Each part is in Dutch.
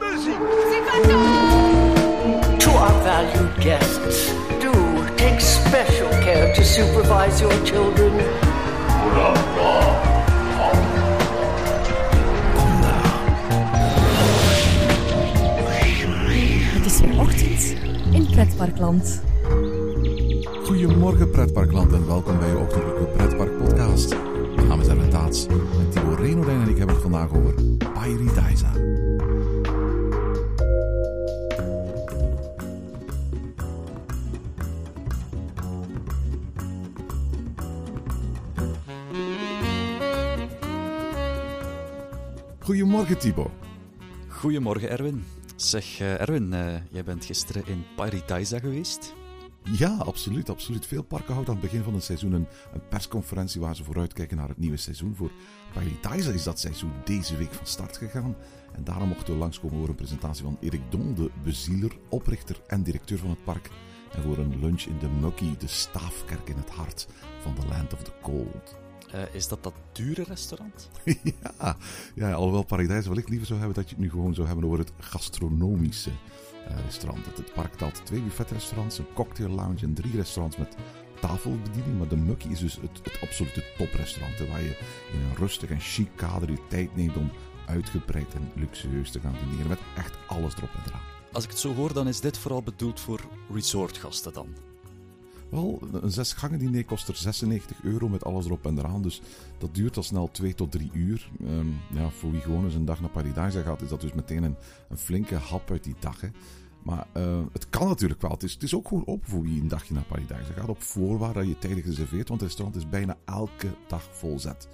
muziek. To our valued guests, do take special care to supervise your children. Het is weer ochtend in Pretparkland. Goedemorgen pretparkland en welkom bij je ochtendelijke pretpark podcast. Mijn naam is Erwin Taats en Timo Renodijn en ik hebben het vandaag over Pairidaisa. Goedemorgen Thibaut. Goedemorgen Erwin. Zeg eh, Erwin, eh, jij bent gisteren in Paradisa geweest? Ja, absoluut, absoluut. Veel parken houden aan het begin van het seizoen een, een persconferentie waar ze vooruitkijken naar het nieuwe seizoen. Voor Paradise is dat seizoen deze week van start gegaan. En daarom mochten we langskomen voor een presentatie van Erik Don, de bezieler, oprichter en directeur van het park. En voor een lunch in de Mucky, de staafkerk in het hart van the Land of the Cold. Eh, is dat dat dure restaurant? ja, ja, alhoewel Paradijs wellicht liever zou hebben dat je het nu gewoon zou hebben over het gastronomische eh, restaurant. Het, het park telt twee buffetrestaurants, een cocktail lounge en drie restaurants met tafelbediening. Maar de Mucky is dus het, het absolute toprestaurant. Waar je in een rustig en chic kader je tijd neemt om uitgebreid en luxueus te gaan dineren. Met echt alles erop en eraan. Als ik het zo hoor, dan is dit vooral bedoeld voor resortgasten dan. Wel, een zesgangen diner kost er 96 euro met alles erop en eraan. Dus dat duurt al snel 2 tot 3 uur. Ehm, ja, voor wie gewoon eens een dag naar Paradise gaat, is dat dus meteen een, een flinke hap uit die dag. Hè. Maar eh, het kan natuurlijk wel. Het is, het is ook gewoon open voor wie een dagje naar Paradise gaat. Op voorwaarde dat je tijdig reserveert, want het restaurant is bijna elke dag volzet.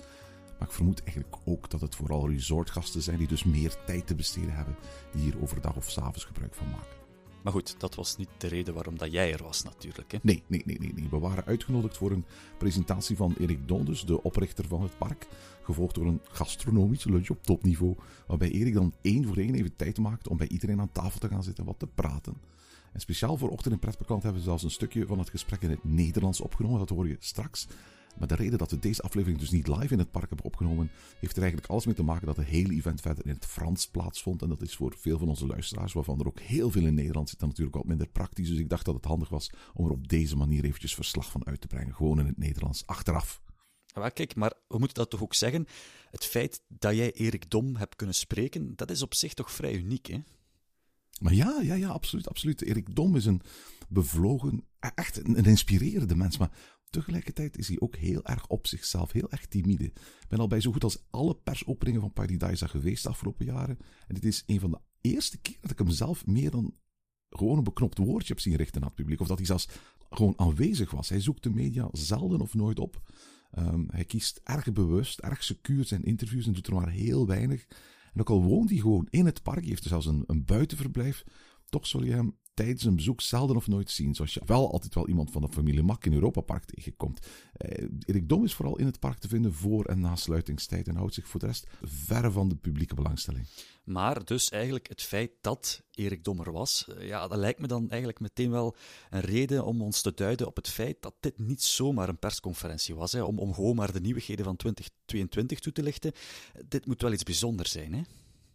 Maar ik vermoed eigenlijk ook dat het vooral resortgasten zijn die dus meer tijd te besteden hebben. Die hier overdag of s'avonds gebruik van maken. Maar goed, dat was niet de reden waarom dat jij er was natuurlijk. Hè? Nee, nee, nee, nee. We waren uitgenodigd voor een presentatie van Erik Dondus, de oprichter van het park. Gevolgd door een gastronomische lunch op topniveau. Waarbij Erik dan één voor één even tijd maakt om bij iedereen aan tafel te gaan zitten en wat te praten. En speciaal voor Ochtend in Pretparkland hebben we zelfs een stukje van het gesprek in het Nederlands opgenomen. Dat hoor je straks. Maar de reden dat we deze aflevering dus niet live in het park hebben opgenomen, heeft er eigenlijk alles mee te maken dat het hele event verder in het Frans plaatsvond. En dat is voor veel van onze luisteraars, waarvan er ook heel veel in Nederland zitten, natuurlijk wat minder praktisch. Dus ik dacht dat het handig was om er op deze manier eventjes verslag van uit te brengen. Gewoon in het Nederlands, achteraf. Ja, maar kijk, maar we moeten dat toch ook zeggen. Het feit dat jij Erik Dom hebt kunnen spreken, dat is op zich toch vrij uniek, hè? Maar ja, ja, ja, absoluut, absoluut. Erik Dom is een bevlogen, echt een, een inspirerende mens. Maar tegelijkertijd is hij ook heel erg op zichzelf, heel erg timide. Ik ben al bij zo goed als alle persopeningen van Paradise geweest de afgelopen jaren. En dit is een van de eerste keer dat ik hem zelf meer dan gewoon een beknopt woordje heb zien richten aan het publiek. Of dat hij zelfs gewoon aanwezig was. Hij zoekt de media zelden of nooit op. Ehm, hij kiest erg bewust, erg secuur zijn interviews en doet er maar heel weinig. En ook al woont hij gewoon in het park, hij heeft zelfs een, een buitenverblijf, toch zul je hem tijdens een bezoek zelden of nooit zien. Zoals je wel altijd wel iemand van de familie Mak in Europa Park tegenkomt. Eh, Erik Dom is vooral in het park te vinden voor en na sluitingstijd en houdt zich voor de rest verre van de publieke belangstelling. Maar dus eigenlijk het feit dat Erik Dom er was, eh, ja, dat lijkt me dan eigenlijk meteen wel een reden om ons te duiden op het feit dat dit niet zomaar een persconferentie was, hè, om, om gewoon maar de nieuwigheden van 2022 toe te lichten. Dit moet wel iets bijzonders zijn, hè?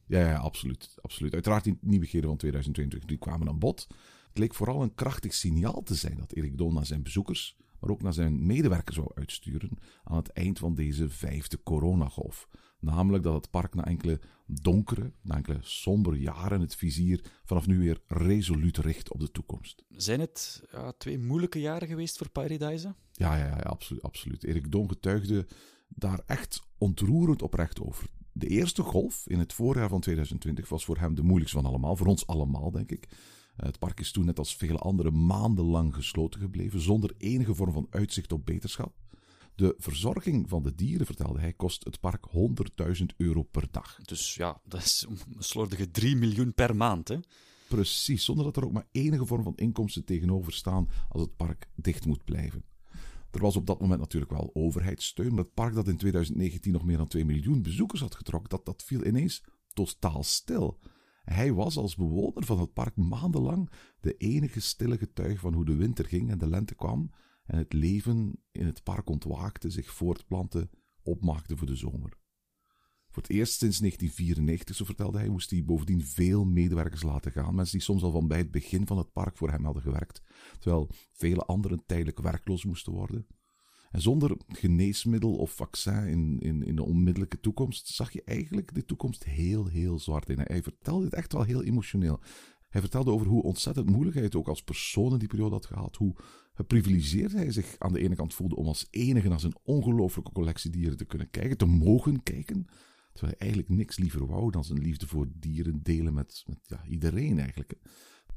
Ja, ja, absoluut, absoluut. Uiteraard die nieuwigheden van 2022 die kwamen aan bod. Het leek vooral een krachtig signaal te zijn dat Erik Dom naar zijn bezoekers, maar ook naar zijn medewerkers zou uitsturen aan het eind van deze vijfde coronagolf. Namelijk dat het park na enkele donkere, na enkele sombere jaren het vizier vanaf nu weer resoluut richt op de toekomst. Zijn het ja, twee moeilijke jaren geweest voor Paradise? Ja, ja, ja, absoluut, absoluut. Erik Dom getuigde daar echt ontroerend oprecht over. De eerste golf in het voorjaar van 2020 was voor hem de moeilijkste van allemaal. Voor ons allemaal, denk ik. Eh, Het park is toen, net als vele andere, maandenlang gesloten gebleven, zonder enige vorm van uitzicht op beterschap. De verzorging van de dieren, vertelde hij, kost het park 100.000 euro per dag. Dus ja, dat is een slordige 3 miljoen per maand, hè? Precies, zonder dat er ook maar enige vorm van inkomsten tegenover staan als het park dicht moet blijven. Er was op dat moment natuurlijk wel overheidssteun, maar het park dat in 2019 nog meer dan 2 miljoen bezoekers had getrokken, dat, dat viel ineens totaal stil. Hij was als bewoner van het park maandenlang de enige stille getuige van hoe de winter ging en de lente kwam en het leven in het park ontwaakte, zich voortplantte, opmaakte voor de zomer. Voor het eerst sinds 1994, zo vertelde hij, moest hij bovendien veel medewerkers laten gaan. Mensen die soms al van bij het begin van het park voor hem hadden gewerkt. Terwijl vele anderen tijdelijk werkloos moesten worden. En zonder geneesmiddel of vaccin in, in, in de onmiddellijke toekomst zag je eigenlijk de toekomst heel, heel zwart in. Hij vertelde het echt wel heel emotioneel. Hij vertelde over hoe ontzettend moeilijk hij het ook als persoon in die periode had gehad. Hoe geprivilegeerd hij zich aan de ene kant voelde om als enige naar zijn ongelooflijke collectie dieren te kunnen kijken, te mogen kijken. Terwijl hij eigenlijk niks liever wou dan zijn liefde voor dieren delen met, met ja, iedereen eigenlijk.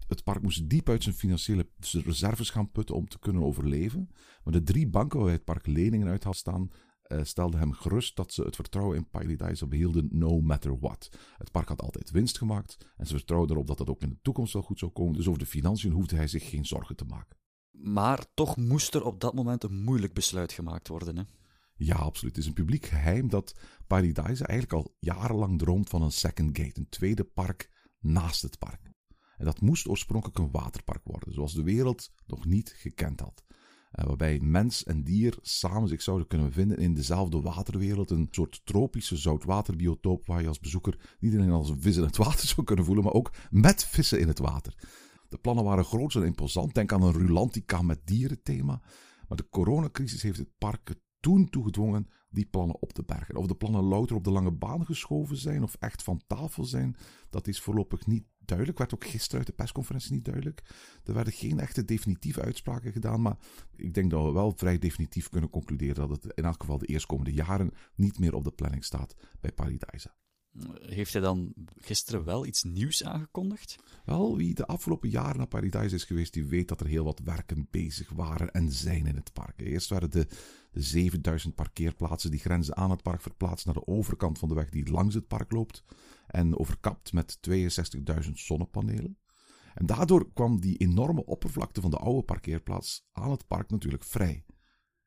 Het park moest diep uit zijn financiële reserves gaan putten om te kunnen overleven. Maar de drie banken waar het park leningen uit had staan, uh, stelden hem gerust dat ze het vertrouwen in Paradise behielden no matter what. Het park had altijd winst gemaakt en ze vertrouwden erop dat dat ook in de toekomst wel goed zou komen. Dus over de financiën hoefde hij zich geen zorgen te maken. Maar toch moest er op dat moment een moeilijk besluit gemaakt worden. Hè? Ja, absoluut. Het is een publiek geheim dat Paradise eigenlijk al jarenlang droomt van een second gate, een tweede park naast het park. En dat moest oorspronkelijk een waterpark worden, zoals de wereld nog niet gekend had. Uh, waarbij mens en dier samen zich zouden kunnen vinden in dezelfde waterwereld. Een soort tropische zoutwaterbiotoop waar je als bezoeker niet alleen als een vis in het water zou kunnen voelen, maar ook met vissen in het water. De plannen waren groot en imposant. Denk aan een Rulantica met dierenthema. Maar de coronacrisis heeft het park toen toegedwongen die plannen op te bergen. Of de plannen louter op de lange baan geschoven zijn of echt van tafel zijn, dat is voorlopig niet duidelijk. Werd ook gisteren uit de persconferentie niet duidelijk. Er werden geen echte definitieve uitspraken gedaan, maar ik denk dat we wel vrij definitief kunnen concluderen dat het in elk geval de eerstkomende jaren niet meer op de planning staat bij Paradise. Heeft hij dan gisteren wel iets nieuws aangekondigd? Wel, wie de afgelopen jaren naar Paradise is geweest, die weet dat er heel wat werken bezig waren en zijn in het park. Eerst werden de, de 7000 parkeerplaatsen die grenzen aan het park verplaatst naar de overkant van de weg die langs het park loopt en overkapt met 62.000 zonnepanelen. En daardoor kwam die enorme oppervlakte van de oude parkeerplaats aan het park natuurlijk vrij.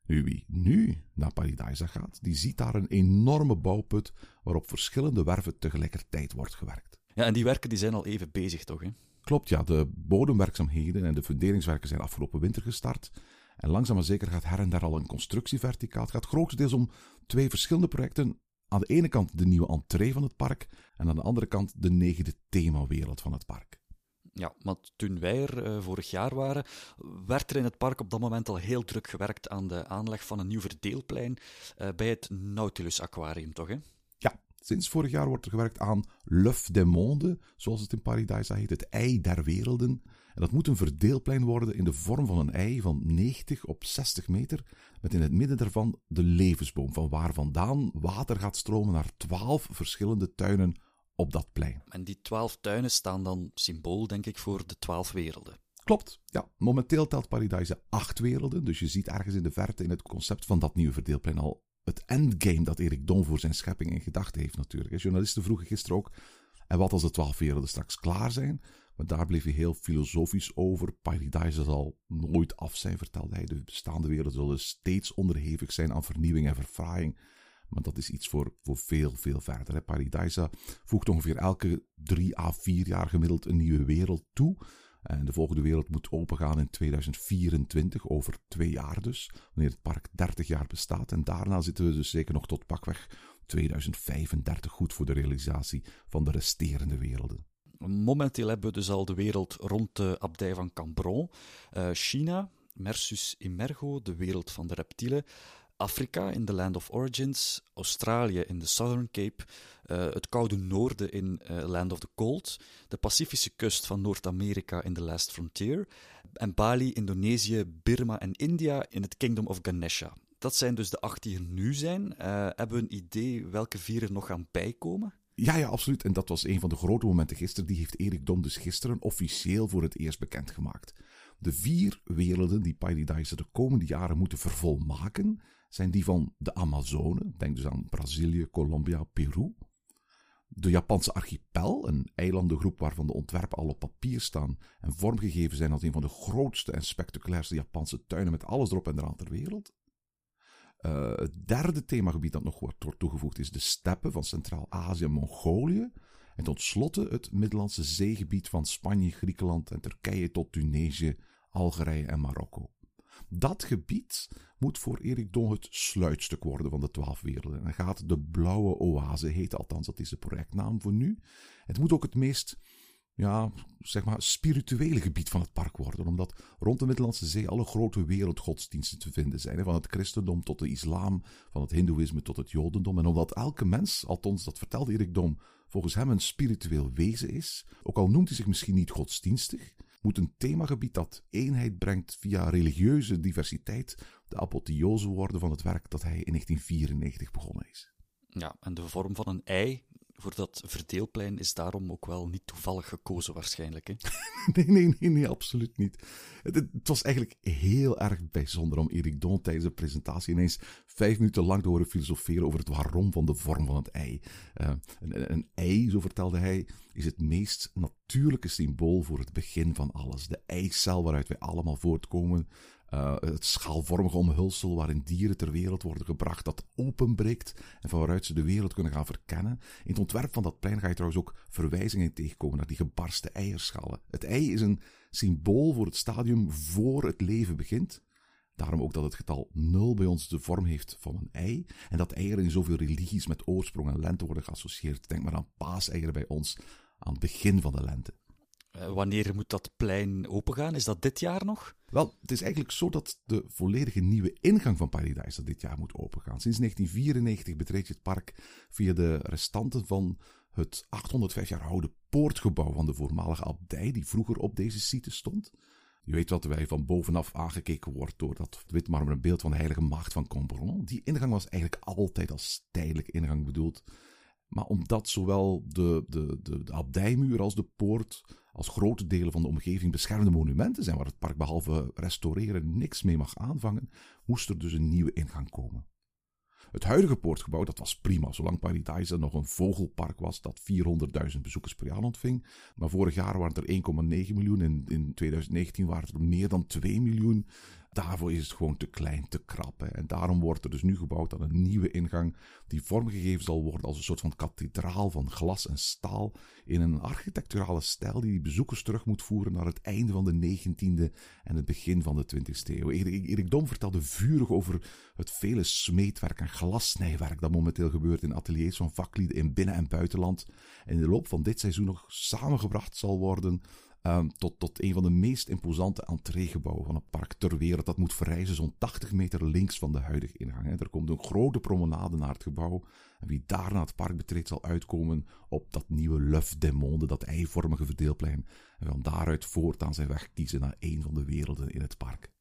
Nu, wie nu naar Paradise gaat, die ziet daar een enorme bouwput waarop verschillende werven tegelijkertijd wordt gewerkt. Ja, en die werken die zijn al even bezig, toch? Hè? Klopt, ja. De bodemwerkzaamheden en de funderingswerken zijn afgelopen winter gestart. En langzaam maar zeker gaat her en daar al een constructie verticaal. Het gaat grotendeels om twee verschillende projecten. Aan de ene kant de nieuwe entree van het park en aan de andere kant de negende themawereld van het park. Ja, maar toen wij er uh, vorig jaar waren, werd er in het park op dat moment al heel druk gewerkt aan de aanleg van een nieuw verdeelplein uh, bij het Nautilus Aquarium, toch? Hè? Ja, sinds vorig jaar wordt er gewerkt aan L'œuf des Mondes, zoals het in Paradise heet, het ei der werelden. En dat moet een verdeelplein worden in de vorm van een ei van 90 op 60 meter, met in het midden daarvan de levensboom, van waar vandaan water gaat stromen naar 12 verschillende tuinen op dat plein. En die twaalf tuinen staan dan symbool, denk ik, voor de twaalf werelden. Klopt, ja. Momenteel telt Paradise acht werelden, dus je ziet ergens in de verte in het concept van dat nieuwe verdeelplein al het endgame dat Erik Don voor zijn schepping in gedachten heeft natuurlijk. Journalisten vroegen gisteren ook, en wat als de twaalf werelden straks klaar zijn? Maar daar bleef hij heel filosofisch over. Paradise zal nooit af zijn, vertelde hij. De bestaande werelden zullen steeds onderhevig zijn aan vernieuwing en verfraaiing. Maar dat is iets voor, voor veel, veel verder. Hè. Paradise voegt ongeveer elke drie à vier jaar gemiddeld een nieuwe wereld toe. En de volgende wereld moet opengaan in 2024, over twee jaar dus, wanneer het park 30 jaar bestaat. En daarna zitten we dus zeker nog tot pakweg 2035 goed voor de realisatie van de resterende werelden. Momenteel hebben we dus al de wereld rond de abdij van Cambron, uh, China, Mersus Immergo, de wereld van de reptielen, Afrika in the Land of Origins, Australië in de Southern Cape, uh, het koude noorden in uh, Land of the Cold, de Pacifische kust van Noord-Amerika in The Last Frontier en Bali, Indonesië, Birma en India in het Kingdom of Ganesha. Dat zijn dus de acht die er nu zijn. Uh, hebben we een idee welke vier er nog gaan bijkomen? Ja, ja, absoluut. En dat was een van de grote momenten gisteren. Die heeft Erik Dom dus gisteren officieel voor het eerst bekendgemaakt. De vier werelden die Paradise de komende jaren moeten vervolmaken, zijn die van de Amazone, denk dus aan Brazilië, Colombia, Peru. De Japanse archipel, een eilandengroep waarvan de ontwerpen al op papier staan en vormgegeven zijn als een van de grootste en spectaculairste Japanse tuinen met alles erop en eraan ter wereld. Uh, het derde themagebied dat nog wordt, wordt toegevoegd is de steppen van Centraal-Azië en Mongolië. En tot slotte het Middellandse zeegebied van Spanje, Griekenland en Turkije tot Tunesië, Algerije en Marokko. Dat gebied moet voor Erik Don het sluitstuk worden van de twaalf werelden. En gaat de Blauwe Oase heten, althans dat is de projectnaam voor nu. Het moet ook het meest ja, zeg maar, spirituele gebied van het park worden. Omdat rond de Middellandse Zee alle grote wereldgodsdiensten te vinden zijn. Van het christendom tot de islam, van het hindoeïsme tot het jodendom. En omdat elke mens, althans dat vertelde Erik Dom, volgens hem een spiritueel wezen is, ook al noemt hij zich misschien niet godsdienstig, moet een themagebied dat eenheid brengt via religieuze diversiteit de apotheose worden van het werk dat hij in 1994 begonnen is. Ja, en de vorm van een ei voor dat verdeelplein is daarom ook wel niet toevallig gekozen waarschijnlijk. Hè? nee, nee, nee, nee, absoluut niet. Het, het, was eigenlijk heel erg bijzonder om Erik Don tijdens de presentatie ineens vijf minuten lang te horen filosoferen over het waarom van de vorm van het ei. Uh, een, een ei, zo vertelde hij, is het meest natuurlijke symbool voor het begin van alles. De eicel waaruit wij allemaal voortkomen, uh, het schaalvormige omhulsel waarin dieren ter wereld worden gebracht, dat openbreekt en van waaruit ze de wereld kunnen gaan verkennen. In het ontwerp van dat plein ga je trouwens ook verwijzingen tegenkomen naar die gebarste eierschalen. Het ei is een symbool voor het stadium voor het leven begint. Daarom ook dat het getal 0 bij ons de vorm heeft van een ei. En dat eieren in zoveel religies met oorsprong en lente worden geassocieerd. Denk maar aan paaseieren bij ons aan het begin van de lente. Uh, wanneer moet dat plein opengaan? Is dat dit jaar nog? Wel, het is eigenlijk zo dat de volledige nieuwe ingang van Paradise dit jaar moet opengaan. Sinds 1994 betreed je het park via de restanten van het 805 jaar oude poortgebouw van de voormalige abdij, die vroeger op deze site stond. Je weet wat wij van bovenaf aangekeken wordt door dat witmarmeren beeld van de heilige maagd van Comberon. Die ingang was eigenlijk altijd als tijdelijke ingang bedoeld. Maar omdat zowel de, de, de, de abdijmuur als de poort als grote delen van de omgeving beschermde monumenten zijn waar het park behalve restaureren niks mee mag aanvangen, moest er dus een nieuwe ingang komen. Het huidige poortgebouw dat was prima, zolang Paradise nog een vogelpark was dat 400.000 bezoekers per jaar ontving. Maar vorig jaar waren er 1,9 miljoen en in 2019 waren er meer dan 2 miljoen. Daarvoor is het gewoon te klein, te krap. En daarom wordt er dus nu gebouwd aan een nieuwe ingang die vormgegeven zal worden als een soort van kathedraal van glas en staal in een architecturale stijl die bezoekers terug moet voeren naar het einde van de 19e en het begin van de 20e eeuw. Erik Dom vertelde vurig over het vele smeetwerk en glassnijwerk dat momenteel gebeurt in ateliers van vaklieden in binnen- en buitenland en in de loop van dit seizoen nog samengebracht zal worden Um, tot, tot een van de meest imposante entreegebouwen van het park ter wereld. Dat moet verrijzen zo'n 80 meter links van de huidige ingang. Hè. Er komt een grote promenade naar het gebouw. En wie daar naar het park betreedt zal uitkomen op dat nieuwe Luf des dat eivormige verdeelplein. En van daaruit voortaan zijn weg kiezen naar een van de werelden in het park.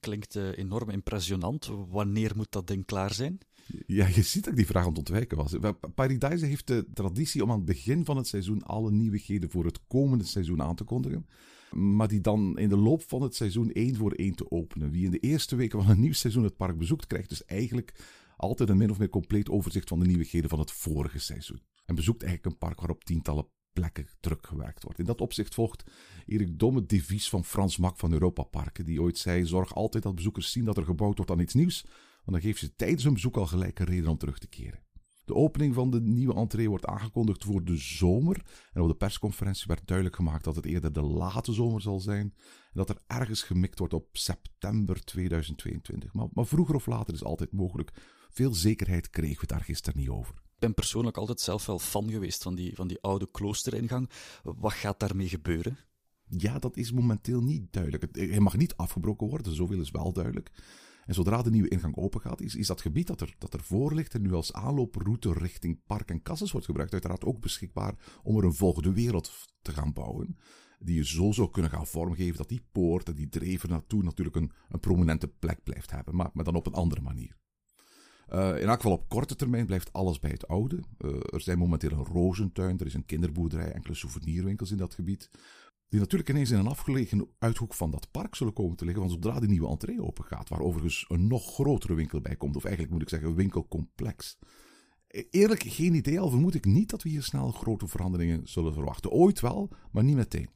Klinkt uh, enorm impressionant. Wanneer moet dat ding klaar zijn? Ja, je ziet dat ik die vraag aan het ontwijken was. Paradise heeft de traditie om aan het begin van het seizoen alle nieuwigheden voor het komende seizoen aan te kondigen. Maar die dan in de loop van het seizoen één voor één te openen. Wie in de eerste weken van een nieuw seizoen het park bezoekt, krijgt dus eigenlijk altijd een min of meer compleet overzicht van de nieuwigheden van het vorige seizoen. En bezoekt eigenlijk een park waarop tientallen plekken teruggewerkt wordt. In dat opzicht volgt Erik Domme devies van Frans Mak van Europa Parken, die ooit zei: Zorg altijd dat bezoekers zien dat er gebouwd wordt aan iets nieuws, want dan geeft ze tijdens hun bezoek al gelijk een reden om terug te keren. De opening van de nieuwe entree wordt aangekondigd voor de zomer. En op de persconferentie werd duidelijk gemaakt dat het eerder de late zomer zal zijn. En dat er ergens gemikt wordt op september 2022. Maar, maar vroeger of later is altijd mogelijk. Veel zekerheid kregen we daar gisteren niet over. Ben persoonlijk altijd zelf wel fan geweest van die, van die oude kloosteringang. Wat gaat daarmee gebeuren? Ja, dat is momenteel niet duidelijk. Hij mag niet afgebroken worden, zoveel is wel duidelijk. En zodra de nieuwe ingang open gaat, is, is dat gebied dat er, dat er voor ligt en nu als aanlooproute richting Park en Cassis wordt gebruikt, uiteraard ook beschikbaar om er een volgende wereld te gaan bouwen. Die je zo zou kunnen gaan vormgeven dat die poort en die dreef naartoe natuurlijk een, een prominente plek blijft hebben, maar, maar dan op een andere manier. Uh, in elk geval op korte termijn blijft alles bij het oude. Uh, er zijn momenteel een rozentuin, er is een kinderboerderij, enkele souvenirwinkels in dat gebied. Die natuurlijk ineens in een afgelegen uithoek van dat park zullen komen te liggen. Want zodra die nieuwe entree open gaat, waar overigens een nog grotere winkel bij komt, of eigenlijk moet ik zeggen een winkelcomplex. E-, eerlijk, geen idee, al vermoed ik niet dat we hier snel grote veranderingen zullen verwachten. Ooit wel, maar niet meteen.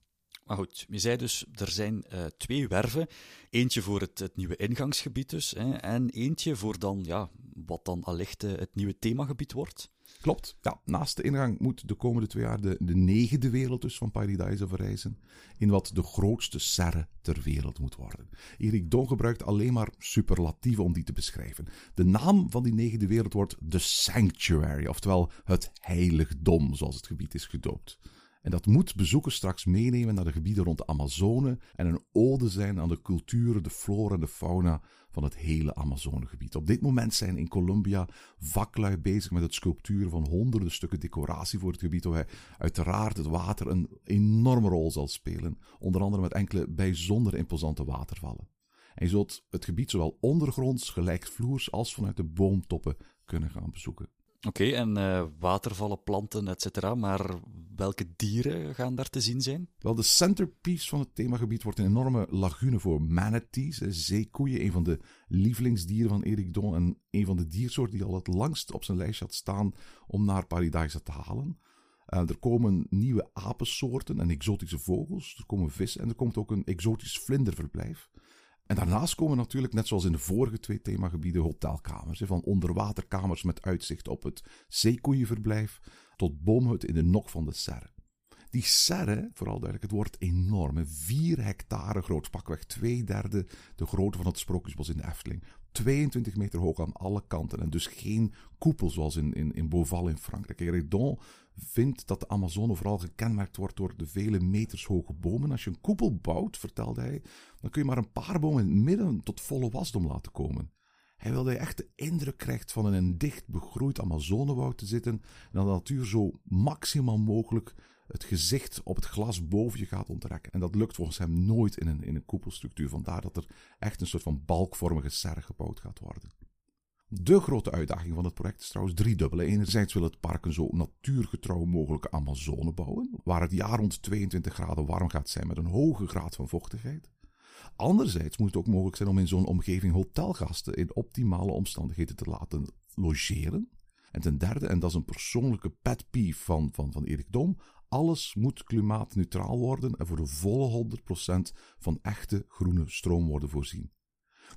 Maar goed, je zei dus, er zijn uh, twee werven. Eentje voor het, het nieuwe ingangsgebied dus, hè, en eentje voor dan, ja, wat dan allicht uh, het nieuwe themagebied wordt. Klopt. Ja, naast de ingang moet de komende twee jaar de, de negende wereld dus van Paradise verrijzen. In wat de grootste serre ter wereld moet worden. Erik Don gebruikt alleen maar superlatieven om die te beschrijven. De naam van die negende wereld wordt The Sanctuary, oftewel het heiligdom, zoals het gebied is gedoopt. En dat moet bezoekers straks meenemen naar de gebieden rond de Amazone en een ode zijn aan de culturen, de flora en de fauna van het hele Amazonegebied. Op dit moment zijn in Colombia vaklui bezig met het sculpturen van honderden stukken decoratie voor het gebied, waarbij uiteraard het water een enorme rol zal spelen, onder andere met enkele bijzonder imposante watervallen. En je zult het gebied zowel ondergronds, gelijkvloers als vanuit de boomtoppen kunnen gaan bezoeken. Oké, en uh, watervallen, planten, etc. Maar welke dieren gaan daar te zien zijn? Wel, de centerpiece van het themagebied wordt een enorme lagune voor manatees, zeekoeien, een van de lievelingsdieren van Erik Don en een van de diersoorten die al het langst op zijn lijstje had staan om naar Paradise te halen. Uh, er komen nieuwe apensoorten en exotische vogels, er komen vissen en er komt ook een exotisch vlinderverblijf. En daarnaast komen natuurlijk, net zoals in de vorige twee themagebieden, hotelkamers. Van onderwaterkamers met uitzicht op het zeekoeienverblijf tot boomhut in de nok van de serre. Die serre, vooral duidelijk, het wordt enorm. Vier hectare groot, pakweg twee derde de grootte van het Sprookjesbos in de Efteling. 22 meter hoog aan alle kanten en dus geen koepel zoals in, in, in Beauval in Frankrijk. Redon vindt dat de Amazone vooral gekenmerkt wordt door de vele meters hoge bomen. Als je een koepel bouwt, vertelde hij, dan kun je maar een paar bomen in het midden tot volle wasdom laten komen. Hij wilde echt de indruk krijgt van in een dicht begroeid Amazonewoud te zitten en dat de natuur zo maximaal mogelijk het gezicht op het glas boven je gaat onttrekken. En dat lukt volgens hem nooit in een, in een koepelstructuur. Vandaar dat er echt een soort van balkvormige serre gebouwd gaat worden. De grote uitdaging van het project is trouwens driedubbele. Enerzijds wil het park een zo natuurgetrouw mogelijke Amazone bouwen, waar het jaar rond 22 graden warm gaat zijn met een hoge graad van vochtigheid. Anderzijds moet het ook mogelijk zijn om in zo'n omgeving hotelgasten in optimale omstandigheden te laten logeren. En ten derde, en dat is een persoonlijke pet peeve van, van, van Erik Dom, alles moet klimaatneutraal worden en voor de volle 100% van echte groene stroom worden voorzien.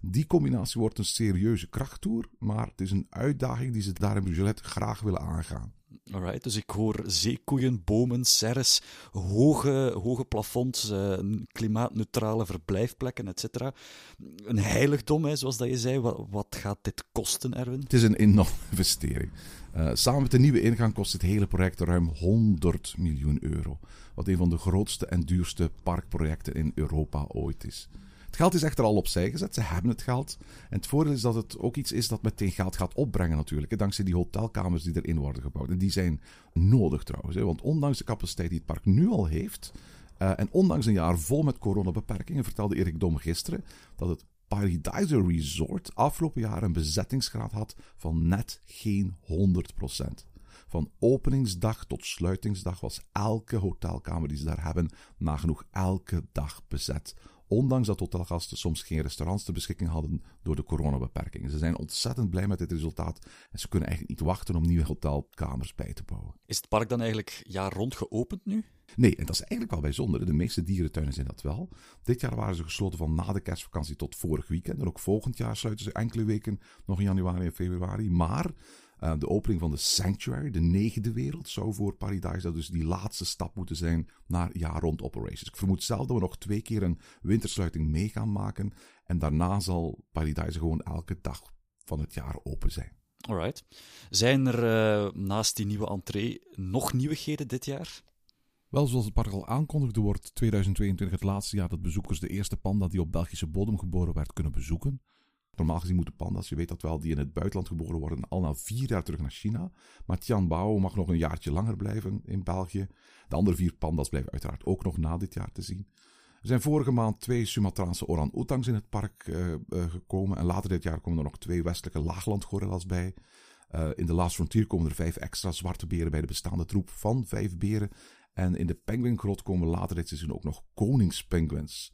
Die combinatie wordt een serieuze krachttoer, maar het is een uitdaging die ze daar in Brugelet graag willen aangaan. Alright, dus ik hoor zeekoeien, bomen, serres, hoge, hoge plafonds, uh, klimaatneutrale verblijfplekken, etc. Een heiligdom, hè, zoals dat je zei. Wat, wat, gaat dit kosten, Erwin? Het is een enorme investering. Uh, samen met de nieuwe ingang kost het hele project ruim 100 miljoen euro. Wat een van de grootste en duurste parkprojecten in Europa ooit is. Het geld is echter al opzij gezet. Ze hebben het geld. En het voordeel is dat het ook iets is dat meteen geld gaat opbrengen natuurlijk. dankzij die hotelkamers die erin worden gebouwd. En die zijn nodig trouwens. Want ondanks de capaciteit die het park nu al heeft... Uh, en ondanks een jaar vol met coronabeperkingen vertelde Erik Dom gisteren dat het Paradise Resort afgelopen jaar een bezettingsgraad had van net geen 100%. Van openingsdag tot sluitingsdag was elke hotelkamer die ze daar hebben nagenoeg elke dag bezet. Ondanks dat hotelgasten soms geen restaurants ter beschikking hadden door de coronabeperkingen. Ze zijn ontzettend blij met dit resultaat en ze kunnen eigenlijk niet wachten om nieuwe hotelkamers bij te bouwen. Is het park dan eigenlijk jaar rond geopend nu? Nee, en dat is eigenlijk wel bijzonder. De meeste dierentuinen zijn dat wel. Dit jaar waren ze gesloten van na de kerstvakantie tot vorig weekend. En ook volgend jaar sluiten ze enkele weken, nog in januari en februari. Maar uh, de opening van de Sanctuary, de negende wereld, zou voor Paradise dus die laatste stap moeten zijn naar jaar rond operations. Ik vermoed zelf dat we nog twee keer een wintersluiting mee gaan maken. En daarna zal Paradise gewoon elke dag van het jaar open zijn. Alright. Zijn er uh, naast die nieuwe entree nog nieuwigheden dit jaar? Wel, zoals het park al aankondigde, wordt 2022 het laatste jaar dat bezoekers de eerste panda die op Belgische bodem geboren werd kunnen bezoeken. Normaal gezien moeten panda's, je weet dat wel, die in het buitenland geboren worden, al na vier jaar terug naar China. Maar Tian Bao mag nog een jaartje langer blijven in België. De andere vier panda's blijven uiteraard ook nog na dit jaar te zien. Er zijn vorige maand twee Sumatraanse orang-oetangs in het park uh, uh, gekomen. En later dit jaar komen er nog twee westelijke laaglandgorilla's bij. Uh, in de Last Frontier komen er vijf extra zwarte beren bij de bestaande troep van vijf beren. En in de penguingrot komen later dit seizoen ook nog koningspenguins.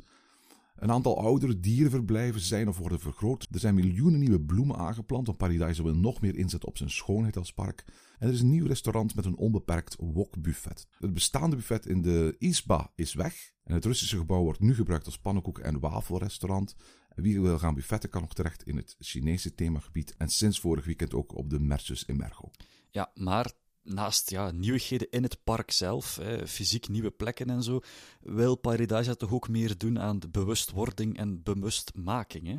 Een aantal oudere dierenverblijven zijn of worden vergroot. Er zijn miljoenen nieuwe bloemen aangeplant, want Paradise wil nog meer inzetten op zijn schoonheid als park. En er is een nieuw restaurant met een onbeperkt wokbuffet. Het bestaande buffet in de Isba is weg. En het Russische gebouw wordt nu gebruikt als pannenkoek- en wafelrestaurant. Wie wil gaan buffetten kan nog terecht in het Chinese themagebied en sinds vorig weekend ook op de Mersus in Mergo. Ja, maar naast ja, nieuwigheden in het park zelf, hè, fysiek nieuwe plekken en zo, wil Paradise toch ook meer doen aan de bewustwording en bewustmaking. Hè?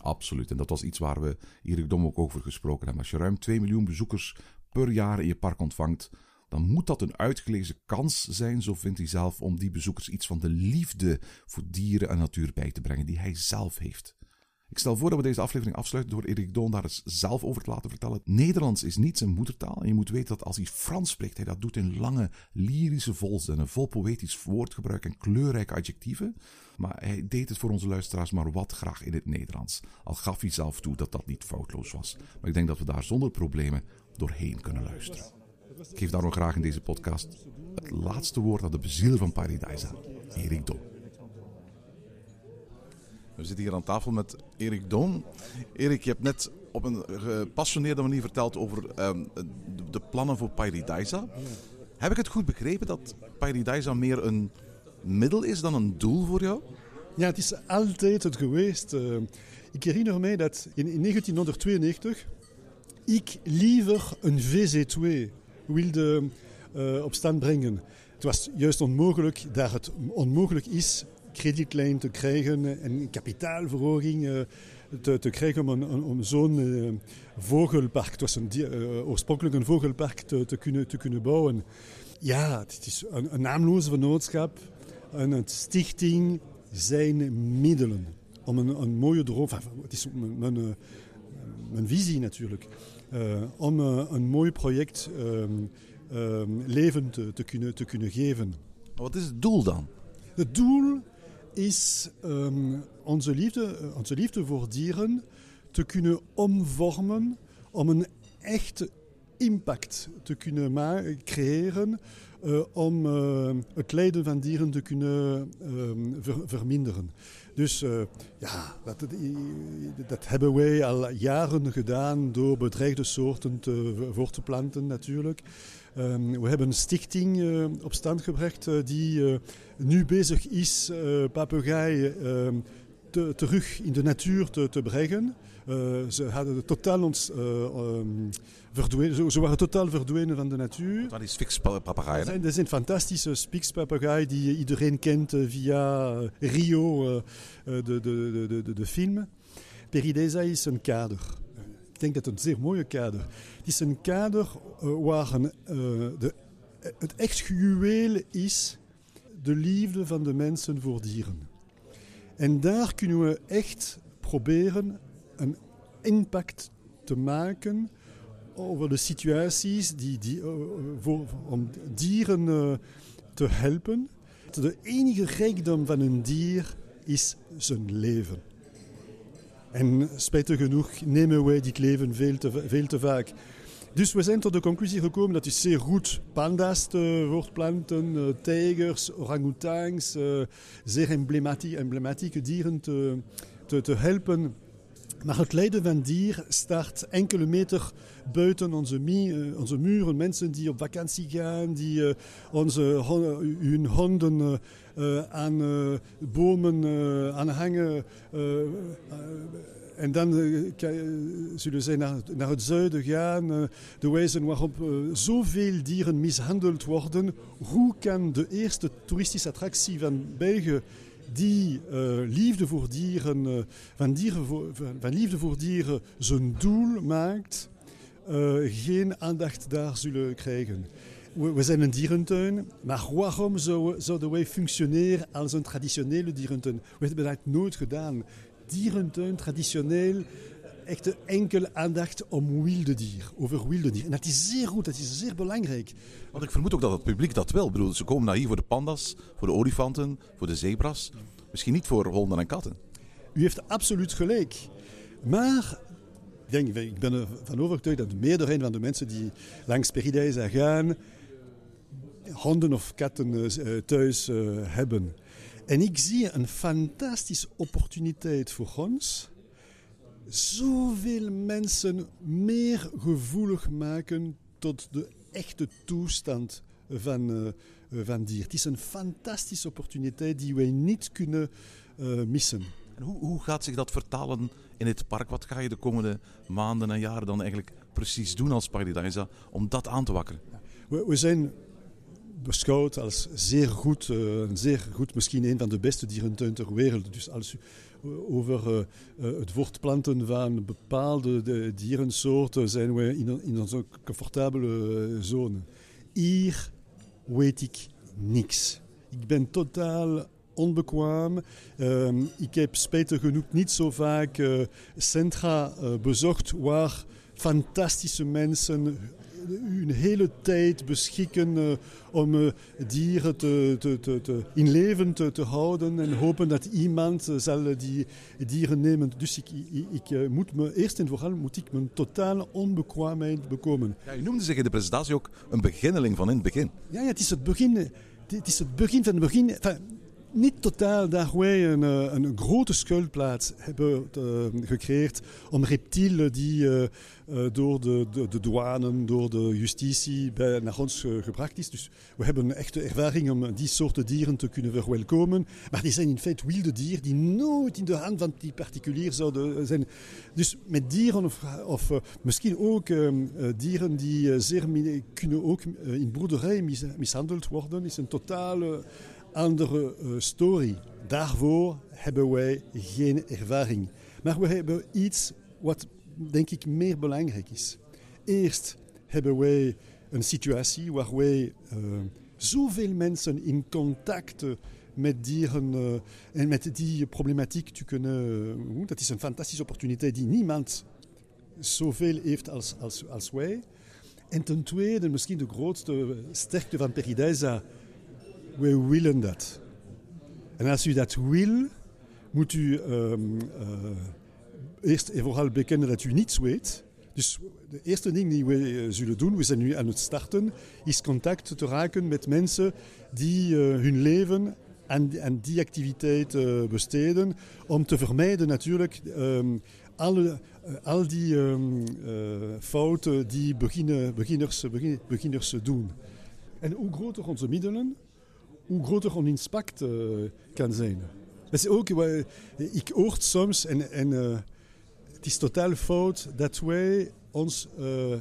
Absoluut. En dat was iets waar we Erik Dom ook over gesproken hebben. Als je ruim 2 miljoen bezoekers per jaar in je park ontvangt, dan moet dat een uitgelezen kans zijn, zo vindt hij zelf, om die bezoekers iets van de liefde voor dieren en natuur bij te brengen die hij zelf heeft. Ik stel voor dat we deze aflevering afsluiten door Erik Doon daar eens zelf over te laten vertellen. Nederlands is niet zijn moedertaal. En je moet weten dat als hij Frans spreekt, hij dat doet in lange, lyrische volzinnen, vol poëtisch woordgebruik en kleurrijke adjectieven. Maar hij deed het voor onze luisteraars maar wat graag in het Nederlands. Al gaf hij zelf toe dat dat niet foutloos was. Maar ik denk dat we daar zonder problemen doorheen kunnen luisteren. Ik geef daarom graag in deze podcast het laatste woord aan de bezieler van Paradise, Erik Doon. We zitten hier aan tafel met Erik Doon. Erik, je hebt net op een gepassioneerde manier verteld over um, de plannen voor Paradisa. Heb ik het goed begrepen dat Paradisa meer een middel is dan een doel voor jou? Ja, het is altijd het geweest. Uh, ik herinner mij dat in, in 1992 ik liever een VZ2 wilde uh, op stand brengen. Het was juist onmogelijk, daar het onmogelijk is kredietlijn te krijgen en kapitaalverhoging uh, te, te, krijgen om, om, om zo'n uh, vogelpark, het was een, uh, oorspronkelijk een vogelpark, te, te, kunnen, te kunnen bouwen. Ja, het is een, een naamloze vennootschap, een stichting zijn middelen om een, een mooie droom, enfin, het is mijn, mijn, mijn visie natuurlijk, om een mooi project um, um, leven te, te, kunnen, te kunnen geven. Wat is het doel dan? Het doel is um, onze, liefde, onze liefde voor dieren te kunnen omvormen om een echte impact te kunnen creëren uh, om uh, het lijden van dieren te kunnen ver verminderen. Dus ja, dat, dat, hebben wij al jaren gedaan door bedreigde soorten te, voor te planten natuurlijk. Um, we hebben een stichting uh, op stand gebracht uh, die uh, nu bezig is papegaaien ehm, te, terug in de natuur te, te brengen. ze, hadden totaal ons, um, verdwenen, ze, waren totaal verdwenen van de natuur. Dat is. Dat, dat zijn fantastische spixpapegaaien die iedereen kent via Rio, de, de, de, de, de film. Peridesa is een kader. Denk dat het een zeer mooie kader. Het is een kader uh, waar een, uh, de, het echt juweel is de liefde van de mensen voor dieren. En daar kunnen we echt proberen een impact te maken over de situaties die, die, voor, om dieren te helpen. De enige rijkdom van een dier is zijn leven. En spijtig genoeg nemen wij dit leven veel te, veel te vaak. Dus we zijn tot de conclusie gekomen dat het zeer goed panda's te voortplanten, uh, tijgers, orangoutangs, uh, zeer emblematieke, dieren te, te helpen. Maar het lijden van dier start enkele meter buiten onze, uh, onze muren. Mensen die op vakantie gaan, die uh, onze, hun honden uh, aan bomen aanhangen. En dan zullen zij naar, naar, het zuiden gaan. De wijze waarop zoveel dieren mishandeld worden. Hoe kan de eerste toeristische attractie van België die liefde voor dieren, van, dieren voor, van, liefde voor dieren zijn doel maakt, geen aandacht daar zullen krijgen? We, we zijn een dierentuin, maar waarom zouden wij functioneren als een traditionele dierentuin? We hebben dat nooit gedaan dierentuin traditioneel echt enkel aandacht om wilde dier, over wilde dier. En dat is zeer goed, dat is zeer belangrijk. Want ik vermoed ook dat het publiek dat wil. Ik bedoel, ze komen naar hier voor de pandas, voor de olifanten, voor de zebras. Misschien niet voor honden en katten. U heeft absoluut gelijk. Maar ik, denk, ik ben ervan overtuigd dat de meerderheid van de mensen die langs Paradise gaan, honden of katten eh, thuis uh, hebben. En ik zie een fantastische opportuniteit voor ons. Zoveel mensen meer gevoelig maken tot de echte toestand van, uh, van dier. Het is een fantastische opportuniteit die wij niet kunnen uh, missen. En hoe, hoe gaat zich dat vertalen in het park? Wat ga je de komende maanden en jaren dan eigenlijk precies doen als Paradise om dat aan te wakkeren? We, we zijn beschouwd als zeer goed, uh, zeer goed, misschien een van de beste dierentuin ter wereld. Dus als u over uh, uh, het voortplanten van bepaalde de dierensoorten zijn we in, in onze comfortabele zone. Hier weet ik niks. Ik ben totaal onbekwaam. Uh, ik heb spijtig genoeg niet zo vaak centra bezocht waar fantastische mensen hun hele tijd beschikken uh, om dieren te, te, te, te, in leven te, houden en hopen dat iemand zal die dieren nemen. Dus ik, ik, ik moet me, eerst en vooral moet ik mijn totale onbekwaamheid bekomen. Ja, u noemde zich in de presentatie ook een beginneling van in het begin. Ja, ja het is het begin. Het is het begin van het begin. Enfin, niet totaal daar wij een, een grote schuilplaats hebben uh, gecreëerd om reptielen die uh, door de, de, de, douane, door de justitie bij, naar ons gebracht is. Dus we hebben echte ervaring om die soorten dieren te kunnen verwelkomen. Maar die zijn in feite wilde dieren die nooit in de hand van die particulier zouden zijn. Dus met dieren of, of misschien ook dieren die zeer kunnen ook in boerderij mis, mishandeld worden, is een totale andere uh, story. Daarvoor hebben wij geen ervaring. Maar we hebben iets wat denk ik meer belangrijk is. Eerst hebben wij een situatie waar wij uh, zoveel mensen in contact met dieren en met die problematiek te kunnen. dat is een fantastische opportuniteit die niemand zoveel heeft als, als, als wij. En ten tweede, misschien de grootste sterkte van Peridaisa we willen dat. En als u dat wil, moet u um, uh, eerst en vooral bekennen dat u niets weet. Dus de eerste ding die we uh, zullen doen, we zijn nu aan het starten, is contact te raken met mensen die uh, hun leven aan, die activiteit besteden. Om te vermijden natuurlijk um, alle, al die um, fouten die beginnen, beginners, beginners doen. En hoe groter onze middelen, hoe groter ons impact uh, kan zijn. Dat is ook, uh, ik hoor soms, en, uh, het is totaal fout, dat wij ons,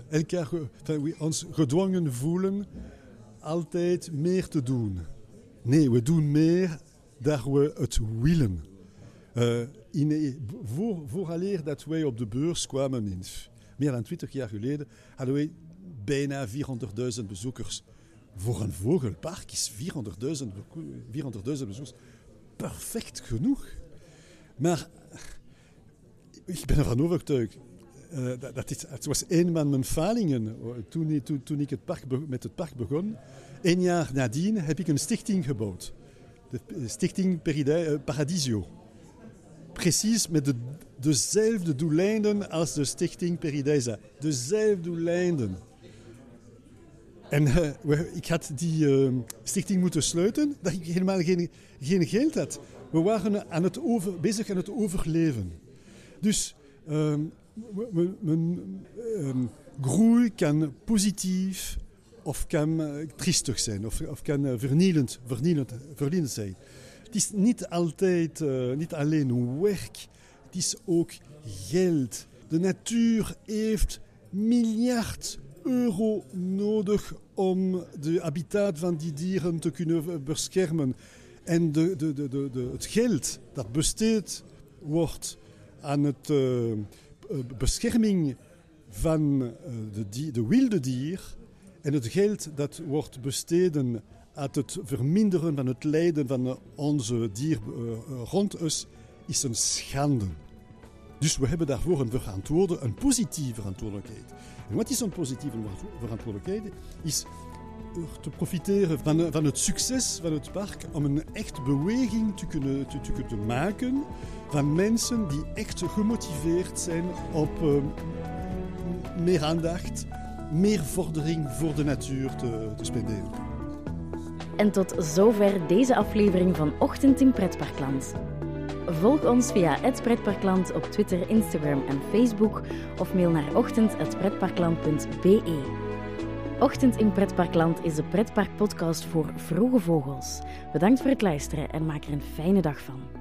elkaar, we ons gedwongen voelen altijd meer te doen. Nee, we doen meer dat we het willen. in, voor, vooraleer dat wij op de beurs kwamen, in, meer dan 20 jaar geleden, hadden wij bijna 400.000 bezoekers. Voor een vogelpark is 400.000 400 bezoekers perfect genoeg. Maar ik ben ervan overtuigd. Uh, dat, het was een van mijn falingen toen, toen, toen ik het park met het park begon. Een jaar nadien heb ik een stichting gebouwd. De stichting uh, Paradisio. Precies met de, dezelfde doeleinden als de stichting Perideisa. Dezelfde doeleinden. En uh, ik had die uh, stichting moeten sluiten, dat ik helemaal geen, geen geld had. We waren aan het over, bezig aan het overleven. Dus mijn groei kan positief of kan triestig zijn, of, of kan vernielend, vernielend, vernielend zijn. Het is niet altijd, niet alleen werk, het is ook geld. De natuur heeft miljard euro nodig om de habitat van die dieren te kunnen beschermen. En de, de, de, de, het geld dat besteed wordt aan het uh, bescherming van de, de wilde dier en het geld dat wordt besteden aan het verminderen van het lijden van onze dier rond ons, is een schande. Dus we hebben daarvoor een verantwoorde, een positieve verantwoordelijkheid. En wat is een positieve verantwoordelijkheid? Is te profiteren van, van het succes van het park om een echt beweging te kunnen, te, te kunnen maken van mensen die echt gemotiveerd zijn op uh, meer aandacht, meer vordering voor de natuur te, te spenderen. En tot zover deze aflevering van Ochtend in Pretparkland. Volg ons via het Pretparkland op Twitter, Instagram en Facebook of mail naar ochtend.pretparkland.be. Ochtend in Pretparkland is de pretparkpodcast voor vroege vogels. Bedankt voor het luisteren en maak er een fijne dag van.